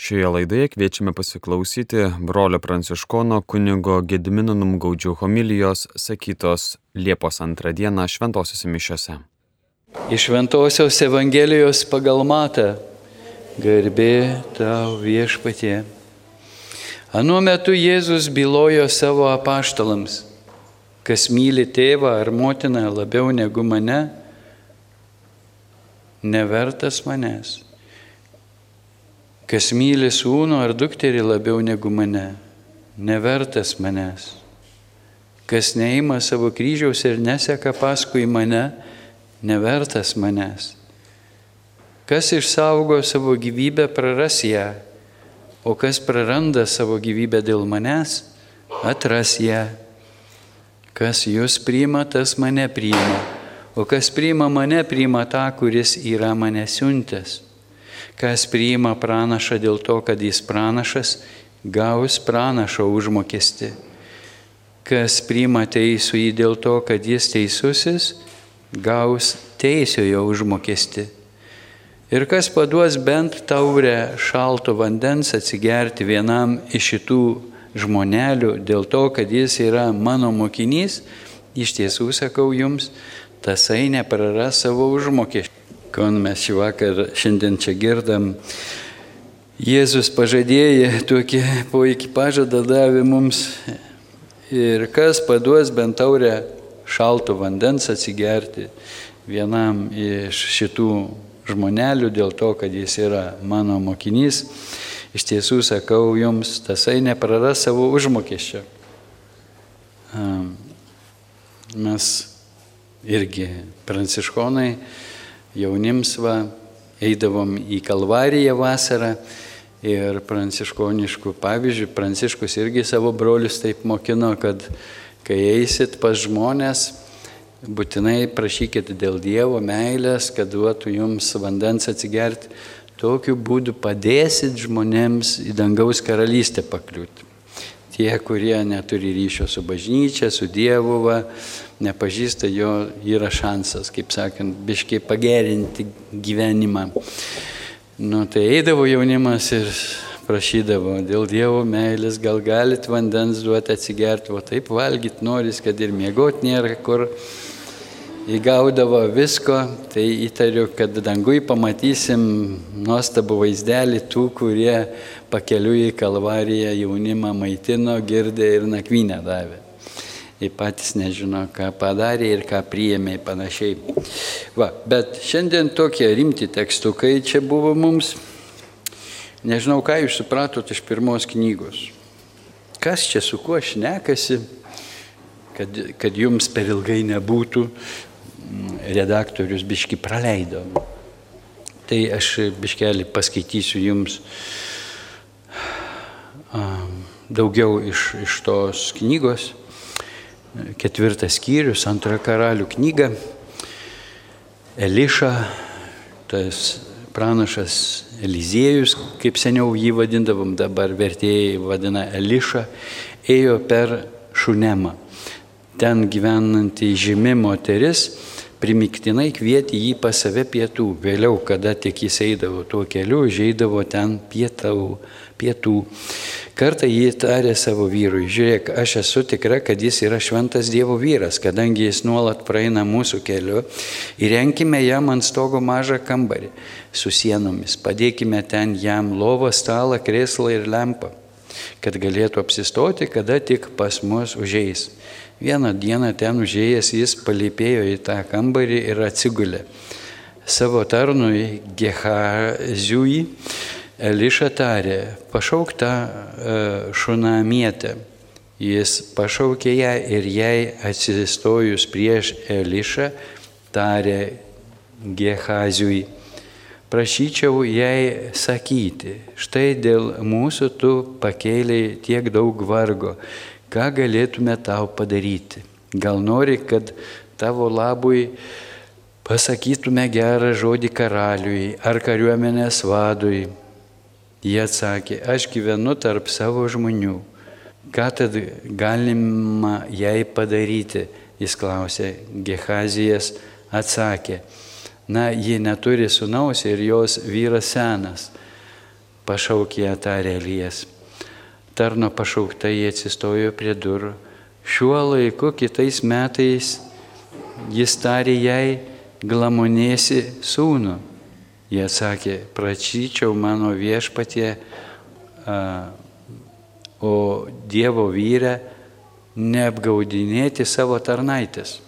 Šioje laidoje kviečiame pasiklausyti brolio pranciškono kunigo Gedimino Numgaudžių homilijos sakytos Liepos antrą dieną šventosiuose mišiuose. Iš Šventosios Evangelijos pagal matą garbė tau viešpatie. Anuo metu Jėzus bylojo savo apaštalams, kas myli tėvą ar motiną labiau negu mane, nevertas manęs Kas myli sūnų ar dukterį labiau negu mane, nevertas manęs. Kas neima savo kryžiaus ir neseka paskui mane, nevertas manęs. Kas išsaugo savo gyvybę, praras ją, o kas praranda savo gyvybę dėl manęs, atras ją. Kas jūs priima, tas mane priima, o kas priima mane, priima tą, kuris yra mane siuntęs. Kas priima pranašą dėl to, kad jis pranašas, gaus pranašo užmokesti. Kas priima teisų jį dėl to, kad jis teisusis, gaus teisiojo užmokesti. Ir kas paduos bent taurę šalto vandens atsigerti vienam iš šitų žmonelių dėl to, kad jis yra mano mokinys, iš tiesų sakau jums, tasai nepraras savo užmokestį. Kon mes šį vakar šiandien čia girdam, Jėzus pažadėjo tokį poikį pažadą davė mums ir kas paduos bent taurę šalto vandens atsigerti vienam iš šitų žmonelių dėl to, kad jis yra mano mokinys. Iš tiesų sakau jums, tasai nepraras savo užmokesčio. Mes irgi pranciškonai jaunims va, eidavom į Kalvariją vasarą ir pranciškoniškų pavyzdžių, pranciškus irgi savo brolius taip mokino, kad kai eisit pas žmonės, būtinai prašykit dėl Dievo meilės, kad duotų jums vandens atsigerti, tokiu būdu padėsit žmonėms į dangaus karalystę pakliūti. Tie, kurie neturi ryšio su bažnyčia, su Dievu, va, nepažįsta jo, yra šansas, kaip sakant, biškiai pagerinti gyvenimą. Nu, tai eidavo jaunimas ir prašydavo, dėl Dievo meilės gal galit vandens duoti atsigerti, o taip valgyti noris, kad ir miegoti nėra kur. Įgaudavo visko, tai įtariu, kad dangui pamatysim nuostabų vaizdelį tų, kurie pakeliu į Kalvariją jaunimą maitino, girdė ir nakvynę davė jie patys nežino, ką padarė ir ką priėmė panašiai. Va, bet šiandien tokie rimti tekstukai čia buvo mums. Nežinau, ką jūs supratot iš pirmos knygos. Kas čia su kuo šnekasi, kad, kad jums per ilgai nebūtų, redaktorius biški praleido. Tai aš biškelį paskaitysiu jums daugiau iš, iš tos knygos ketvirtas skyrius, antrojo karalių knyga. Eliša, tas pranašas Eliziejus, kaip seniau jį vadindavom, dabar vertėjai vadina Eliša, ėjo per Šunemą. Ten gyvenanti žymi moteris primiktinai kvietė jį pas save pietų. Vėliau, kada tik jis eidavo tuo keliu, žaidavo ten pietau, pietų. Kartą jį tarė savo vyrui, žiūrėk, aš esu tikra, kad jis yra šventas Dievo vyras, kadangi jis nuolat praeina mūsų keliu, įrenkime jam ant stogo mažą kambarį su sienomis, padėkime ten jam lovą, stalą, krėslą ir lempą, kad galėtų apsistoti, kada tik pas mus užeis. Vieną dieną ten užėjęs jis palipėjo į tą kambarį ir atsigulė. Savo tarnui Gehaziui Eliša tarė, pašauk tą e, šunamietę. Jis pašaukė ją ir jai atsistojus prieš Elišą tarė Gehaziui, prašyčiau jai sakyti, štai dėl mūsų tu pakėliai tiek daug vargo, ką galėtume tau padaryti. Gal nori, kad tavo labui pasakytume gerą žodį karaliui ar kariuomenės vadui Jie atsakė, aš gyvenu tarp savo žmonių. Ką tad galima jai padaryti? Jis klausė. Gehazijas atsakė, na, ji neturi sunaus ir jos vyras senas. pašaukė tarė Elijas. Tarno pašaukta jie atsistojo prie durų. Šiuo laiku kitais metais jis tarė jai, glamonėsi sūnų. Jie sakė, prašyčiau mano viešpatie, o Dievo vyrę neapgaudinėti savo tarnaitės.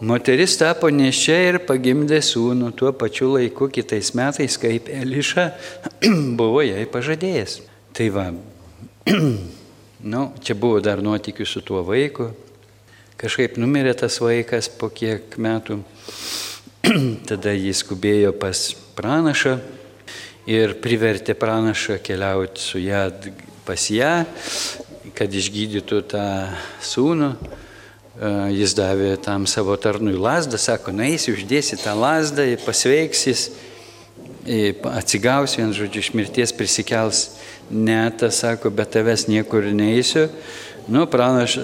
Moteris tapo nešia ir pagimdė sūnų tuo pačiu laiku kitais metais, kaip Eliša buvo jai pažadėjęs. Tai va, nu, čia buvo dar nuotikių su tuo vaiku. Kažkaip numirė tas vaikas po kiek metų. Tada jis skubėjo pas pranašą ir privertė pranašą keliauti su ją pas ją, kad išgydytų tą sūnų. Jis davė tam savo tarnui lasdą, sako, naisi, uždėsi tą lasdą, pasveiksis, atsigaus, vien žodžiu, iš mirties prisikels. Ne, tas sako, bet tavęs niekur neįsiu. Nu, pranaš,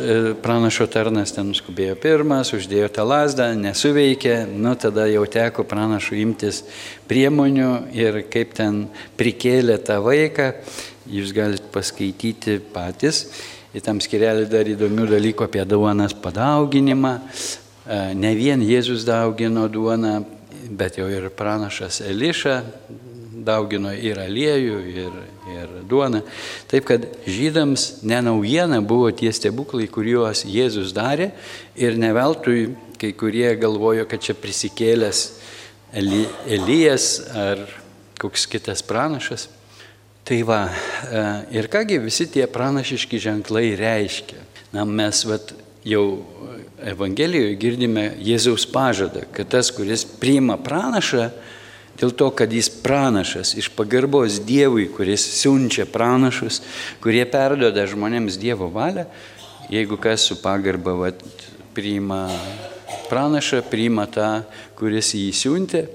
pranašo tarnas ten skubėjo pirmas, uždėjo tą lasdą, nesuveikė, nu, tada jau teko pranašo imtis priemonių ir kaip ten prikėlė tą vaiką, jūs galite paskaityti patys. Į tam skirelį dar įdomių dalykų apie duonas padauginimą. Ne vien Jėzus daugino duoną, bet jau ir pranašas Eliša daugino ir aliejų, ir, ir duoną. Taip kad žydams ne naujiena buvo tie stebuklai, kuriuos Jėzus darė ir ne veltui kai kurie galvojo, kad čia prisikėlęs Eli, Elijas ar koks kitas pranašas. Tai va, ir kągi visi tie pranašiški ženklai reiškia. Na, mes vat, jau Evangelijoje girdime Jėzaus pažadą, kad tas, kuris priima pranašą, dėl to, kad jis pranašas iš pagarbos Dievui, kuris siunčia pranašus, kurie perdoda žmonėms Dievo valią, jeigu kas su pagarba vat, priima pranašą, priima tą, kuris jį siuntė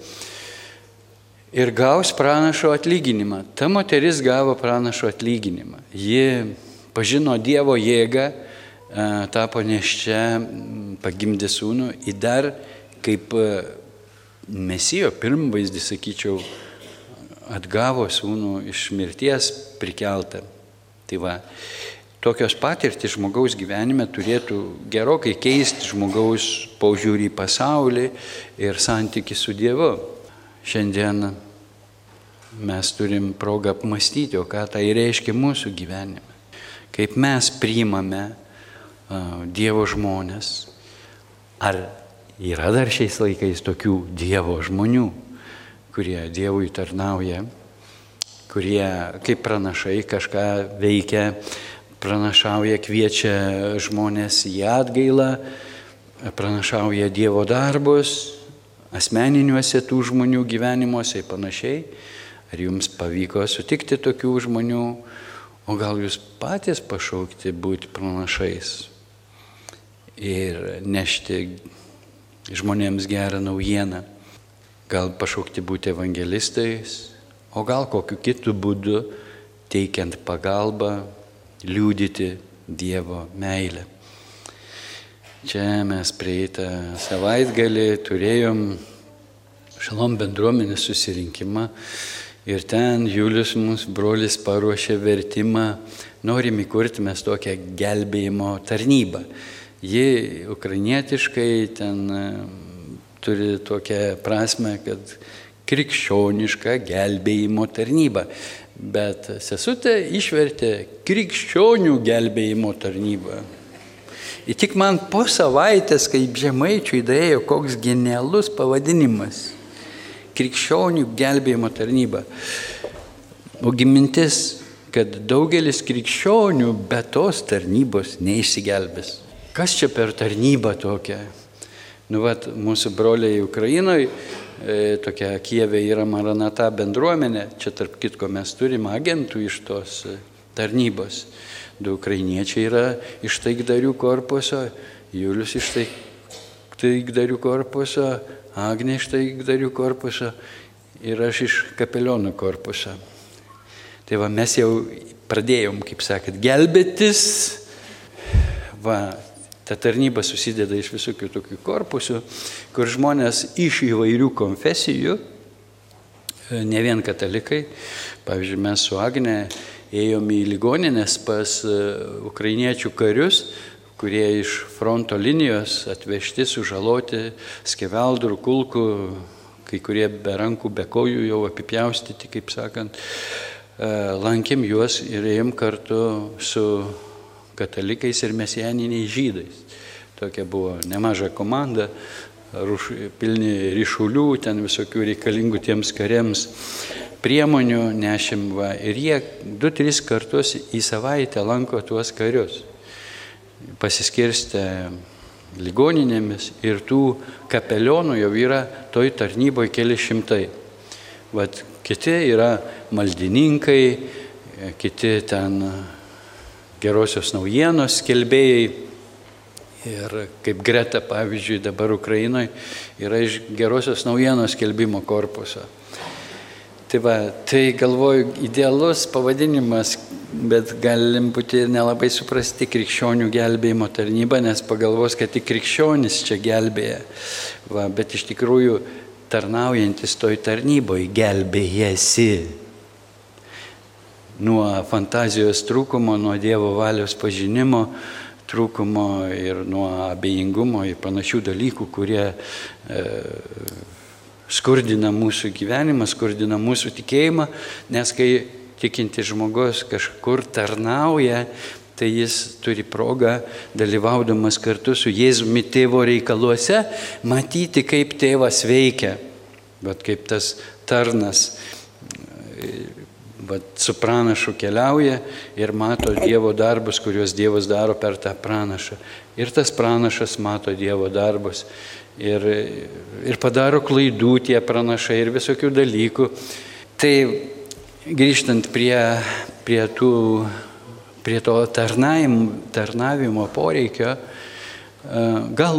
ir gaus pranašo atlyginimą. Ta moteris gavo pranašo atlyginimą. Ji pažino Dievo jėgą, tapo neščia, pagimdė sūnų, į dar kaip mesijo pirmvaizdį, sakyčiau, atgavo sūnų iš mirties prikeltą. Tai va, tokios patirtis žmogaus gyvenime turėtų gerokai keisti žmogaus paužiūrį į pasaulį ir santyki su Dievu. Šiandien mes turim progą apmastyti, o ką tai reiškia mūsų gyvenime. Kaip mes priimame Dievo žmonės. Ar yra dar šiais laikais tokių Dievo žmonių, kurie Dievui tarnauja, kurie kaip pranašai kažką veikia, pranašauja, kviečia žmonės į atgailą, pranašauja Dievo darbus, asmeniniuose tų žmonių gyvenimuose ir panašiai. Ar jums pavyko sutikti tokių žmonių, o gal jūs patys pašaukti būti pranašais ir nešti žmonėms gerą naujieną, gal pašaukti būti evangelistais, o gal kokiu kitų būdu teikiant pagalbą, liūdyti Dievo meilę. Čia mes prieitą savaitgalį turėjom šalom bendruomenės susirinkimą ir ten Julius mūsų brolis paruošė vertimą, norim įkurti mes tokią gelbėjimo tarnybą. Ji ukrainietiškai ten turi tokią prasme, kad krikščioniška gelbėjimo tarnyba. Bet sesutė išvertė krikščionių gelbėjimo tarnybą. Ir tik man po savaitės, kaip žemaičiui dėjo, koks genialus pavadinimas - krikščionių gelbėjimo tarnyba. Ogi mintis, kad daugelis krikščionių be tos tarnybos neišsigelbės. Kas čia per tarnybą tokia? Nu, vat, mūsų broliai Ukrainoje, e, tokia Kievė yra Maranata bendruomenė, čia tarp kitko mes turime agentų iš tos tarnybos. Du ukrainiečiai yra iš taikdarių korpuso, Julius iš taikdarių korpuso, Agnė iš taikdarių korpuso ir aš iš kapelionų korpuso. Tai va mes jau pradėjom, kaip sakėt, gelbėtis. Va, ta tarnyba susideda iš visokių tokių korpusų, kur žmonės iš įvairių konfesijų ne vien katalikai. Pavyzdžiui, mes su Agne ėjome į ligoninės pas e, ukrainiečių karius, kurie iš fronto linijos atvežti, sužaloti, skeveldrų, kulkų, kai kurie be rankų, be kojų jau apipjaustyti, kaip sakant. E, lankėm juos ir ėjom kartu su katalikais ir mesijaniniais žydais. Tokia buvo nemaža komanda, ruš, pilni ryšulių, ten visokių reikalingų tiems kariams priemonių nešim va, ir jie du, tris kartus į savaitę lanko tuos karius. Pasiskirstę ligoninėmis ir tų kapelionų jau yra toj tarnyboje keli šimtai. Vat kiti yra maldininkai, kiti ten gerosios naujienos skelbėjai. Ir kaip Greta, pavyzdžiui, dabar Ukrainoje yra iš gerosios naujienos skelbimo korpuso. Tai va, tai galvoju, idealus pavadinimas, bet galim būti nelabai suprasti krikščionių gelbėjimo tarnyba, nes pagalvos, kad tik krikščionis čia gelbėja. Va, bet iš tikrųjų tarnaujantis toj tarnyboje gelbėjasi nuo fantazijos trūkumo, nuo Dievo valios pažinimo trūkumo ir nuo abejingumo ir panašių dalykų, kurie e, skurdina mūsų gyvenimą, skurdina mūsų tikėjimą, nes kai tikinti žmogus kažkur tarnauja, tai jis turi progą, dalyvaudamas kartu su Jėzumi tėvo reikaluose, matyti, kaip tėvas veikia, bet kaip tas tarnas su pranašu keliauja ir mato Dievo darbus, kuriuos Dievas daro per tą pranašą. Ir tas pranašas mato Dievo darbus ir, ir padaro klaidų tie pranašai ir visokių dalykų. Tai grįžtant prie, prie, tų, prie to tarnavimo, tarnavimo poreikio, gal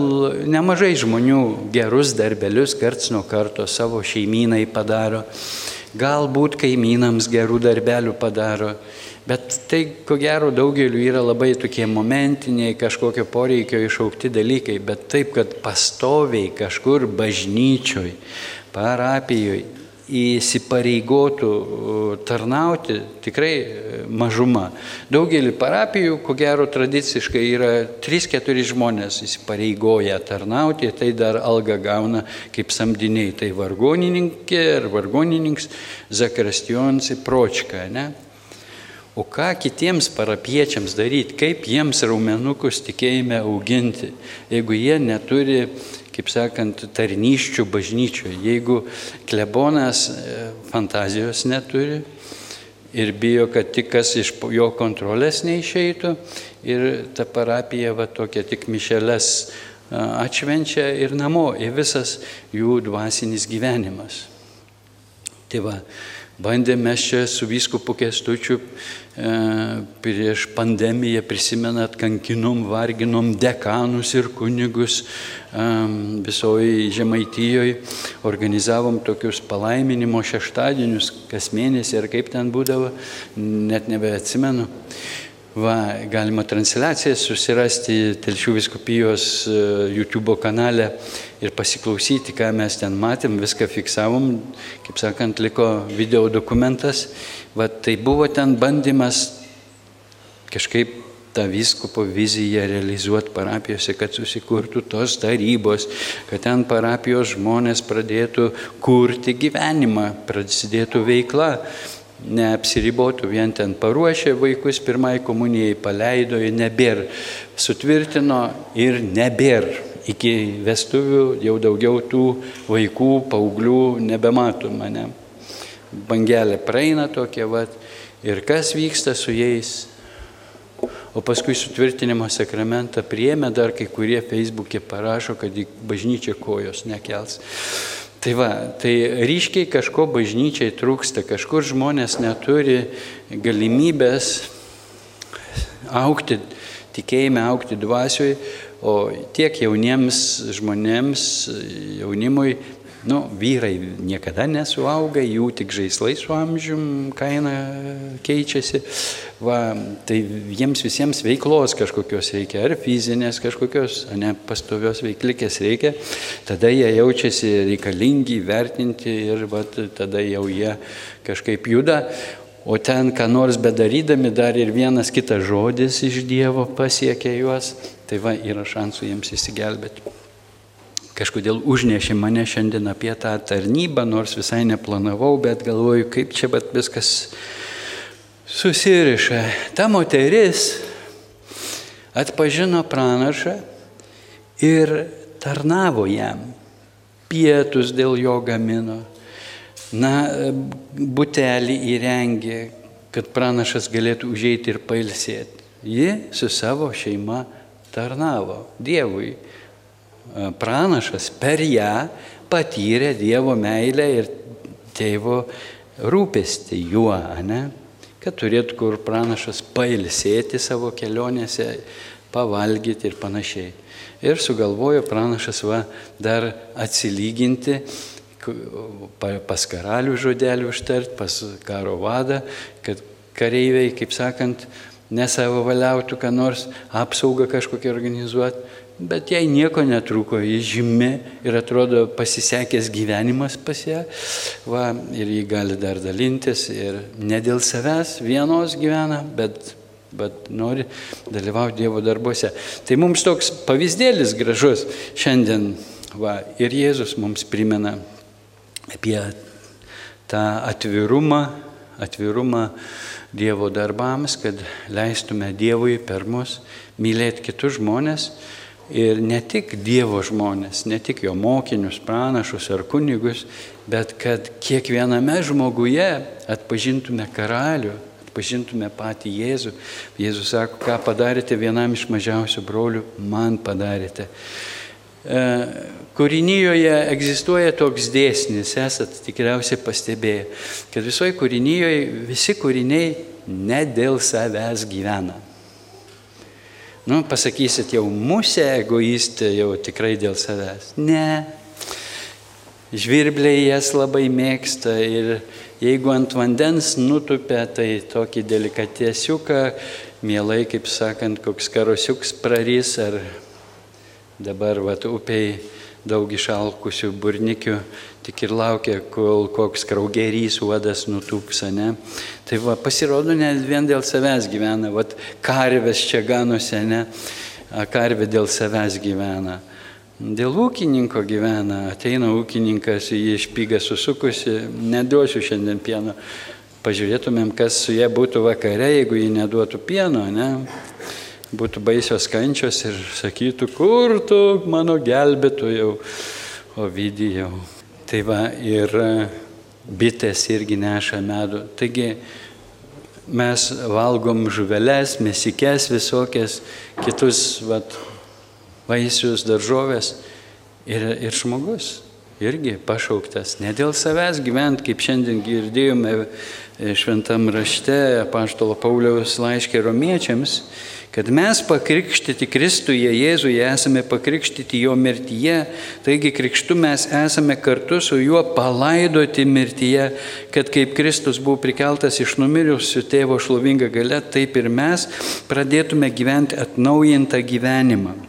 nemažai žmonių gerus darbelius karts nuo karto savo šeimynai padaro, galbūt kaimynams gerų darbelių padaro, Bet tai, ko gero, daugeliu yra labai tokie momentiniai, kažkokio poreikio išaukti dalykai, bet taip, kad pastoviai kažkur bažnyčioj, parapijoje įsipareigotų tarnauti tikrai e, mažuma. Daugelį parapijų, ko gero, tradiciškai yra 3-4 žmonės įsipareigoję tarnauti, tai dar alga gauna kaip samdiniai. Tai vargonininkė ir vargonininkas Zakrastions į Pročką. Ne? O ką kitiems parapiečiams daryti, kaip jiems raumenukus tikėjime auginti, jeigu jie neturi, kaip sakant, tarnyščių bažnyčioje, jeigu klebonas e, fantazijos neturi ir bijo, kad tik kas iš jo kontrolės neišeitų ir ta parapija va tokia tik mišelės atšvenčia ir namo, ir visas jų dvasinis gyvenimas. Tai va, Bandėme čia su vyskupu Kestučiu e, prieš pandemiją, prisimenat, kankinom, varginom dekanus ir kunigus e, visoje Žemaitijoje, organizavom tokius palaiminimo šeštadienius kas mėnesį ar kaip ten būdavo, net nebeatsimenu. Va, galima transliaciją susirasti Telšių viskupijos e, YouTube kanale ir pasiklausyti, ką mes ten matėm, viską fiksavom, kaip sakant, liko video dokumentas. Va, tai buvo ten bandymas kažkaip tą viskupo viziją realizuoti parapijose, kad susikurtų tos tarybos, kad ten parapijos žmonės pradėtų kurti gyvenimą, prasidėtų veikla neapsiribotų vien ten paruošė vaikus pirmai komunijai, paleido nebėr, sutvirtino ir nebėr. Iki vestuvių jau daugiau tų vaikų, paauglių nebematų mane. Bangelė praeina tokia vat ir kas vyksta su jais. O paskui sutvirtinimo sakramentą priemė dar kai kurie Facebook'e parašo, kad į bažnyčią kojos nekels. Tai va, tai ryškiai kažko bažnyčiai trūksta, kažkur žmonės neturi galimybės aukti, tikėjime aukti dvasioj, o tiek jauniems žmonėms, jaunimui Nu, vyrai niekada nesuauga, jų tik žaislai su amžium kaina keičiasi. Va, tai jiems visiems veiklos kažkokios reikia, ar fizinės kažkokios, ne pastovios veiklikės reikia. Tada jie jaučiasi reikalingi, vertinti ir va, tada jau jie kažkaip juda. O ten, ką nors bedarydami, dar ir vienas kitas žodis iš Dievo pasiekia juos, tai va yra šansų jiems įsigelbėti. Kažkodėl užnešė mane šiandien apie tą tarnybą, nors visai neplanavau, bet galvoju, kaip čia bet viskas susiriša. Ta moteris atpažino pranašą ir tarnavo jam. Pietus dėl jo gamino na, butelį įrengė, kad pranašas galėtų užeiti ir pailsėti. Ji su savo šeima tarnavo Dievui. Pranašas per ją patyrė Dievo meilę ir tėvo rūpestį juo, ne? kad turėtų kur pranašas pailsėti savo kelionėse, pavalgyti ir panašiai. Ir sugalvojo pranašas va dar atsilyginti pas karalių žodelių užtart, pas karo vadą, kad kareiviai, kaip sakant, ne savo valiautų, ką nors apsaugą kažkokią organizuoti, bet jai nieko netruko, ji žymi ir atrodo pasisekęs gyvenimas pas ją, va, ir ji gali dar dalintis ir ne dėl savęs vienos gyvena, bet, bet nori dalyvauti Dievo darbuose. Tai mums toks pavyzdėlis gražus šiandien, va, ir Jėzus mums primena apie tą atvirumą, atvirumą Dievo darbams, kad leistume Dievui per mus mylėti kitus žmonės ir ne tik Dievo žmonės, ne tik jo mokinius, pranašus ar kunigus, bet kad kiekviename žmoguje atpažintume karalių, atpažintume patį Jėzų. Jėzus sako, ką padarėte vienam iš mažiausių brolių, man padarėte. E, kūrinyjoje egzistuoja toks dėsnis, esat tikriausiai pastebėję, kad visoje kūrinyjoje visi kūriniai ne dėl savęs gyvena. Nu, pasakysit, jau musė egoistė, jau tikrai dėl savęs. Ne. Žvirbliai jas labai mėgsta ir jeigu ant vandens nutupia, tai tokį delikatėsiuką, mielai, kaip sakant, koks karosiuks prarys ar Dabar vat, upiai daug išalkusių burnikių tik ir laukia, kol koks kraugerys uodas nutūpsa, ne? Tai va, pasirodo, ne vien dėl savęs gyvena, vat karvės čia ganuose, ne? Karvė dėl savęs gyvena. Dėl ūkininko gyvena, ateina ūkininkas, jį išpygą susukusi, neduosiu šiandien pieno. Pažiūrėtumėm, kas su jie būtų vakare, jeigu jį neduotų pieno, ne? Būtų baisios kančios ir sakytų, kur tu mano gelbėtojau, o vidijau. Tai va ir e, bitės irgi neša medų. Taigi mes valgom žuvelės, mesikės visokias, kitus vat, vaisius, daržovės ir, ir žmogus irgi pašauktas ne dėl savęs gyventi, kaip šiandien girdėjome e, šventam rašte Paštolo Pauliaus laiškė romiečiams, kad mes pakrikštyti Kristuje Jėzuje esame pakrikštyti jo mirtyje, taigi krikštu mes esame kartu su juo palaidoti mirtyje, kad kaip Kristus buvo prikeltas iš numirusių tėvo šlovinga gale, taip ir mes pradėtume gyventi atnaujintą gyvenimą.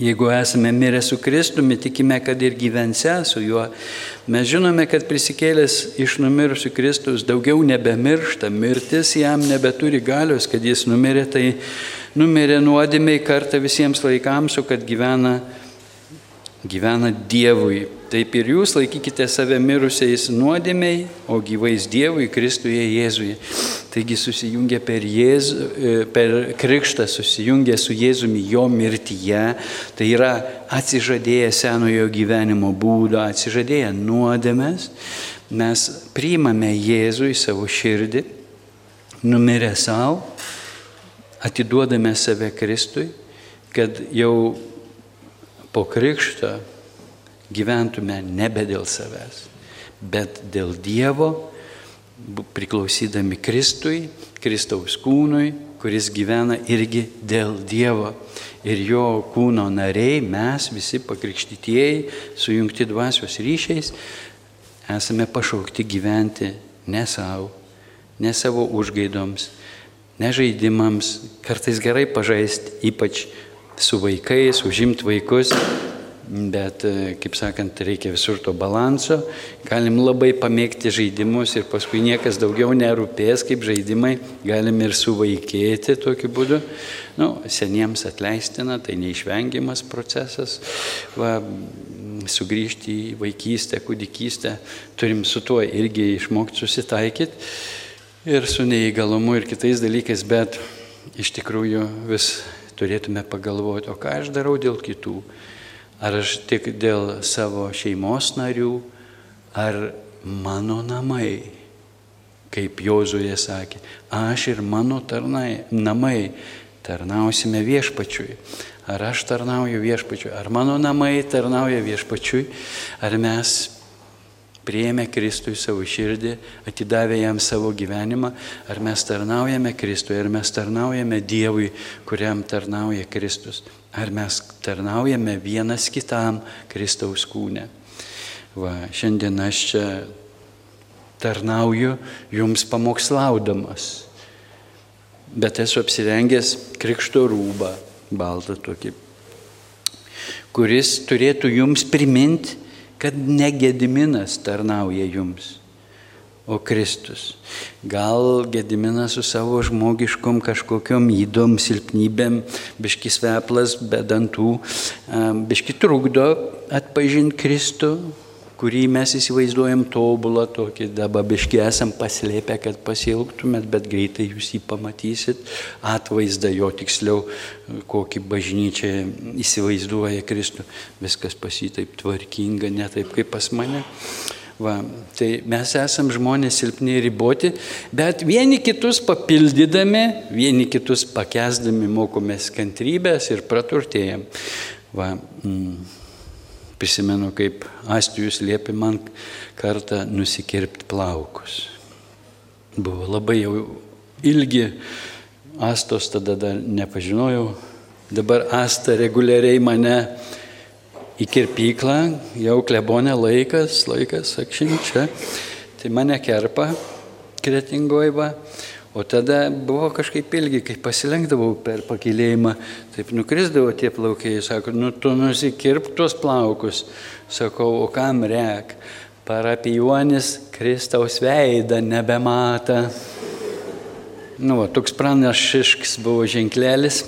Jeigu esame mirę su Kristumi, tikime, kad ir gyvensę su juo. Mes žinome, kad prisikėlęs iš numirusių Kristus daugiau nebemiršta, mirtis jam nebeturi galios, kad jis numirė, tai numirė nuodėmiai kartą visiems laikams, o kad gyvena, gyvena Dievui. Taip ir jūs laikykite save mirusiais nuodėmiai, o gyvais Dievui, Kristuje Jėzuje. Taigi susijungia per, Jėzų, e, per krikštą, susijungia su Jėzumi jo mirtyje, tai yra atsižadėję senojo gyvenimo būdo, atsižadėję nuodėmės, mes priimame Jėzų į savo širdį, numirę savo, atiduodame save Kristui, kad jau po krikšto gyventume nebe dėl savęs, bet dėl Dievo, priklausydami Kristui, Kristaus kūnui, kuris gyvena irgi dėl Dievo. Ir jo kūno nariai, mes visi pakrikštytieji, sujungti dvasios ryšiais, esame pašaukti gyventi ne savo, ne savo užgaidoms, ne žaidimams, kartais gerai pažaisti, ypač su vaikais, užimti vaikus, Bet, e, kaip sakant, reikia visur to balanso. Galim labai pamėgti žaidimus ir paskui niekas daugiau nerūpės kaip žaidimai. Galim ir suvaikėti tokiu būdu. Nu, seniems atleistina, tai neišvengiamas procesas. Va, sugrįžti į vaikystę, kūdikystę. Turim su tuo irgi išmokti susitaikyti. Ir su neįgalumu ir kitais dalykais, bet iš tikrųjų vis turėtume pagalvoti, o ką aš darau dėl kitų Ar aš tik dėl savo šeimos narių, ar mano namai, kaip Jozuė sakė, aš ir mano tarnai, namai tarnausime viešpačiui. Ar aš tarnauju viešpačiui, ar mano namai tarnauja viešpačiui, ar mes prieėmė Kristui savo širdį, atidavė jam savo gyvenimą, ar mes tarnaujame Kristui, ar mes tarnaujame Dievui, kuriam tarnauja Kristus. Ar mes tarnaujame vienas kitam Kristaus kūne? Va, šiandien aš čia tarnauju jums pamokslaudamas, bet esu apsirengęs krikšto rūbą, baltą tokį, kuris turėtų jums priminti, kad negediminas tarnauja jums o Kristus. Gal Gediminas su savo žmogiškom kažkokiom įdom, silpnybėm, biški sveplas, be dantų, biški trukdo atpažinti Kristų, kurį mes įsivaizduojam tobulą tokį, dabar biški esam paslėpę, kad pasilgtumėt, bet greitai jūs jį pamatysit, atvaizdą jo tiksliau, kokį bažnyčią įsivaizduoja Kristų. Viskas pasitaip tvarkinga, ne taip kaip pas mane. Va, tai mes esam žmonės silpni ir riboti, bet vieni kitus papildydami, vieni kitus pakesdami mokomės kantrybės ir praturtėjam. Va, mm, prisimenu, kaip Astijus liepė man kartą nusikirpti plaukus. Buvo labai jau ilgi, Astos tada dar nepažinojau, dabar Asta reguliariai mane į kirpyklą, jau klebonė laikas, laikas, sakšin čia, tai mane kerpa kretingojva, o tada buvo kažkaip ilgi, kai pasilenkdavau per pakilėjimą, taip nukrisdavo tie plaukiai, sako, nu tu nusikirp tuos plaukus, sakau, o kam rek, parapijuonis Kristaus veidą nebemata. Nu, va, toks pranašiškas buvo ženklelis.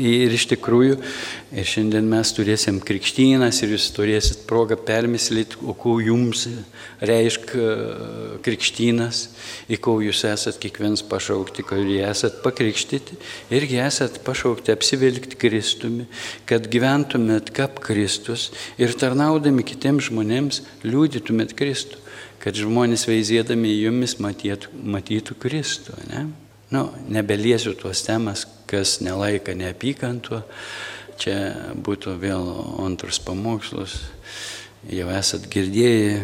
Ir iš tikrųjų, ir šiandien mes turėsim krikštynas ir jūs turėsit progą permislyti, o ko jums reiškia e, krikštynas, į ko jūs esat kiekvienas pašaukti, kurį esat pakrikštyti, irgi esat pašaukti apsivilkti Kristumi, kad gyventumėt kaip Kristus ir tarnaudami kitiems žmonėms liūdytumėt Kristų, kad žmonės veizėdami jumis matytų, matytų Kristų. Ne? Nu, nebeliesiu tuos temas, kas nelaika neapykantų. Čia būtų vėl antrus pamokslus. Jau esat girdėję,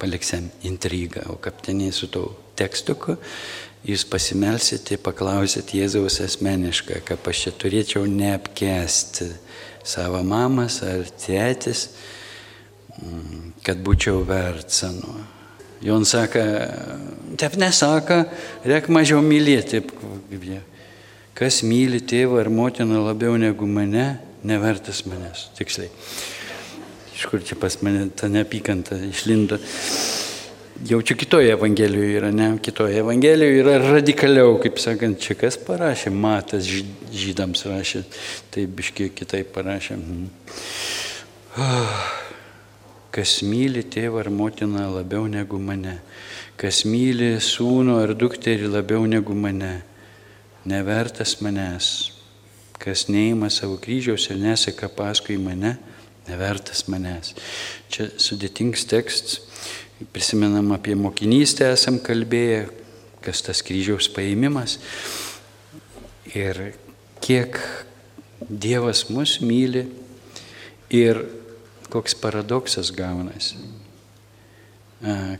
paliksim intrigą, o kapteniai su to tekstuku jūs pasimelsite, paklausit Jėzaus asmeniškai, kad aš čia turėčiau neapkesti savo mamas ar tėtis, mm, kad būčiau vertsanu. Jon sako, taip nesako, reik mažiau mylėti. Kas myli tėvą ar motiną labiau negu mane, nevertas manęs. Tiksliai. Iš kur čia pas mane ta neapykanta išlindo. Jaučiu kitoje Evangelijoje yra, ne, kitoje Evangelijoje yra radikaliau, kaip sakant, čia kas parašė, matas žydams rašė, tai biškiai kitaip parašė. Mhm. Ah kas myli tėvą ar motiną labiau negu mane, kas myli sūnų ar dukterį labiau negu mane, nevertas manęs, kas neima savo kryžiaus ir neseka paskui mane, nevertas manęs. Čia sudėtingas tekstas, prisimenam apie mokinystę esam kalbėję, kas tas kryžiaus paėmimas ir kiek Dievas mus myli ir koks paradoksas gaunasi.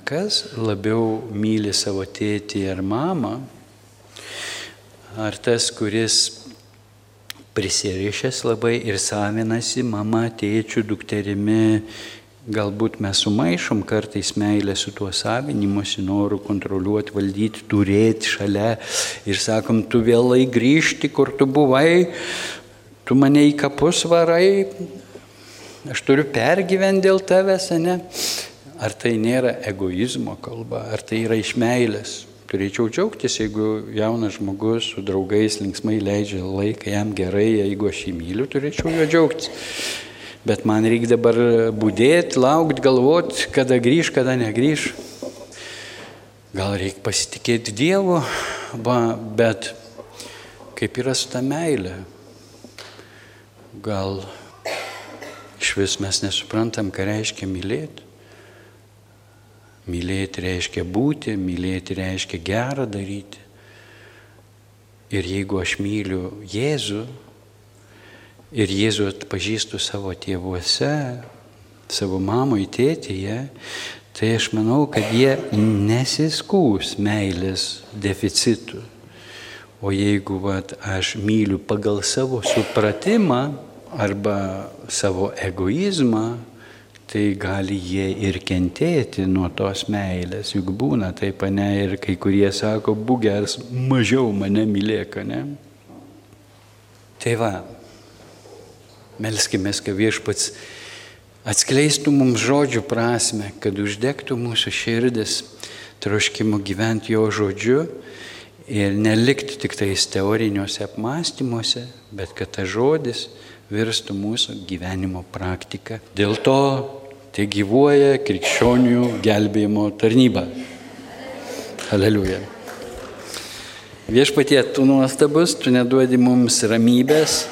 kas labiau myli savo tėtį ir mamą, ar tas, kuris prisirišęs labai ir savinasi mama, tėčių, dukterimi. Galbūt mes sumaišom kartais meilę su tuo savinimuose, noru kontroliuoti, valdyti, turėti šalia ir sakom, tu vėlai grįžti, kur tu buvai, tu mane į kapus varai, aš turiu pergyventi dėl tavęs, ne? Ar tai nėra egoizmo kalba, ar tai yra iš meilės? turėčiau džiaugtis, jeigu jaunas žmogus su draugais linksmai leidžia laiką, jam gerai, jeigu aš jį myliu, turėčiau jo džiaugtis. Bet man reikia dabar būdėti, laukti, galvoti, kada grįž, kada negrįž. Gal reikia pasitikėti Dievu, va, bet kaip yra su ta meilė. Gal iš vis mes nesuprantam, ką reiškia mylėti. Mylėti reiškia būti, mylėti reiškia gerą daryti. Ir jeigu aš myliu Jėzų ir Jėzų atpažįstu savo tėvuose, savo mamui, tėtyje, tai aš manau, kad jie nesiskūs meilės deficitų. O jeigu vat, aš myliu pagal savo supratimą arba savo egoizmą, tai gali jie ir kentėti nuo tos meilės, juk būna taip, ne, ir kai kurie sako, būgers, mažiau mane mylėk, ne. Tai va, melskime, kad viešpats atskleistų mums žodžių prasme, kad uždegtų mūsų širdis troškimu gyventi jo žodžiu ir nelikti tik tais teoriniuose apmąstymuose, bet kad tas žodis virstų mūsų gyvenimo praktika. Dėl to tai gyvuoja krikščionių gelbėjimo tarnyba. Aleliuja. Viešpatie, tu nuostabus, tu neduodi mums ramybės,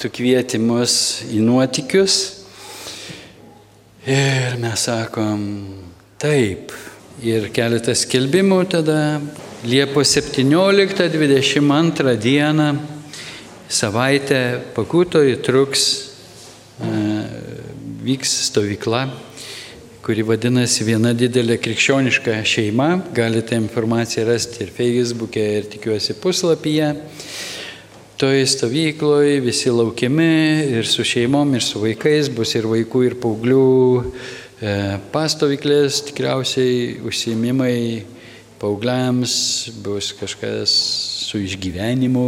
tu kvieti mus į nuotikius. Ir mes sakom taip. Ir keletas skelbimų tada Liepos 17-22 dieną savaitę pakutoje truks vyks stovykla, kuri vadinasi Viena didelė krikščioniška šeima. Galite informaciją rasti ir Facebook'e, ir tikiuosi puslapyje. Toj stovykloje visi laukiami ir su šeimom, ir su vaikais, bus ir vaikų, ir paauglių e, pastovyklės, tikriausiai užsiemimai paaugliams, bus kažkas su išgyvenimu,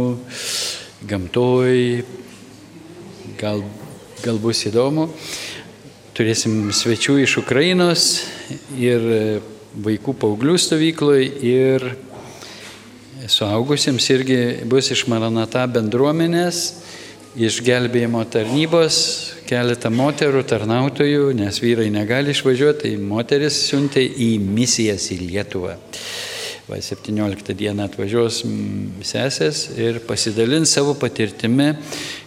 gamtoj, gal, gal bus įdomu. Turėsim svečių iš Ukrainos ir vaikų paauglių stovykloje ir suaugusiems irgi bus iš Maranata bendruomenės, iš gelbėjimo tarnybos keletą moterų tarnautojų, nes vyrai negali išvažiuoti, tai moteris siuntė į misijas į Lietuvą. Va, 17 dieną atvažiuos sesės ir pasidalins savo patirtimi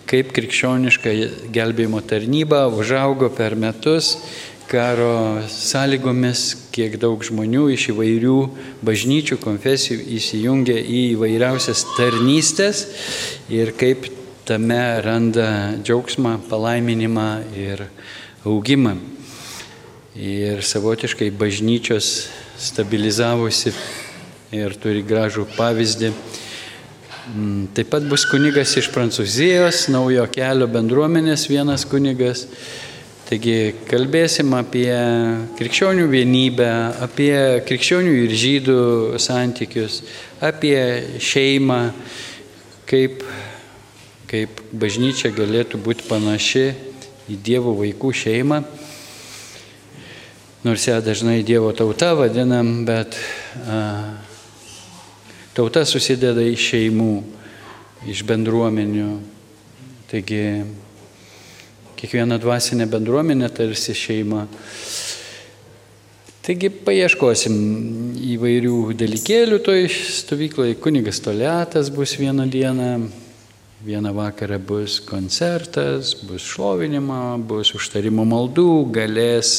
kaip krikščioniška gelbėjimo tarnyba užaugo per metus karo sąlygomis, kiek daug žmonių iš įvairių bažnyčių, konfesijų įsijungia į įvairiausias tarnystės ir kaip tame randa džiaugsmą, palaiminimą ir augimą. Ir savotiškai bažnyčios stabilizavosi ir turi gražų pavyzdį Mm, taip pat bus kunigas iš Prancūzijos, naujo kelio bendruomenės vienas kunigas. Taigi kalbėsim apie krikščionių vienybę, apie krikščionių ir žydų santykius, apie šeimą, kaip, kaip bažnyčia galėtų būti panaši į Dievo vaikų šeimą. Nors ją dažnai Dievo tauta vadinam, bet a, Tauta susideda iš šeimų, iš bendruomenių. Taigi kiekviena dvasinė bendruomenė tarsi šeima. Taigi paieškosim įvairių dalykėlių toj stovykloje. Kunigas Toletas bus vieną dieną, vieną vakarą bus koncertas, bus šlovinimo, bus užtarimo maldų, galės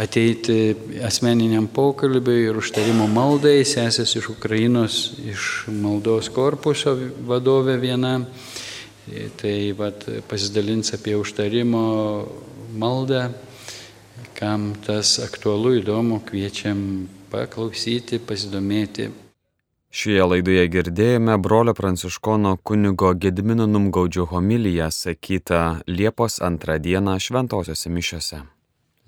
ateiti asmeniniam pokalbiui ir užtarimo maldai, sesės iš Ukrainos, iš maldos korpuso vadovė viena. Tai vat, pasidalins apie užtarimo maldą, kam tas aktualu įdomu, kviečiam paklausyti, pasidomėti. Šioje laidoje girdėjome brolio pranciškono kunigo Gedimino Numgaudžio homiliją sakytą Liepos antrą dieną šventosiuose mišiuose.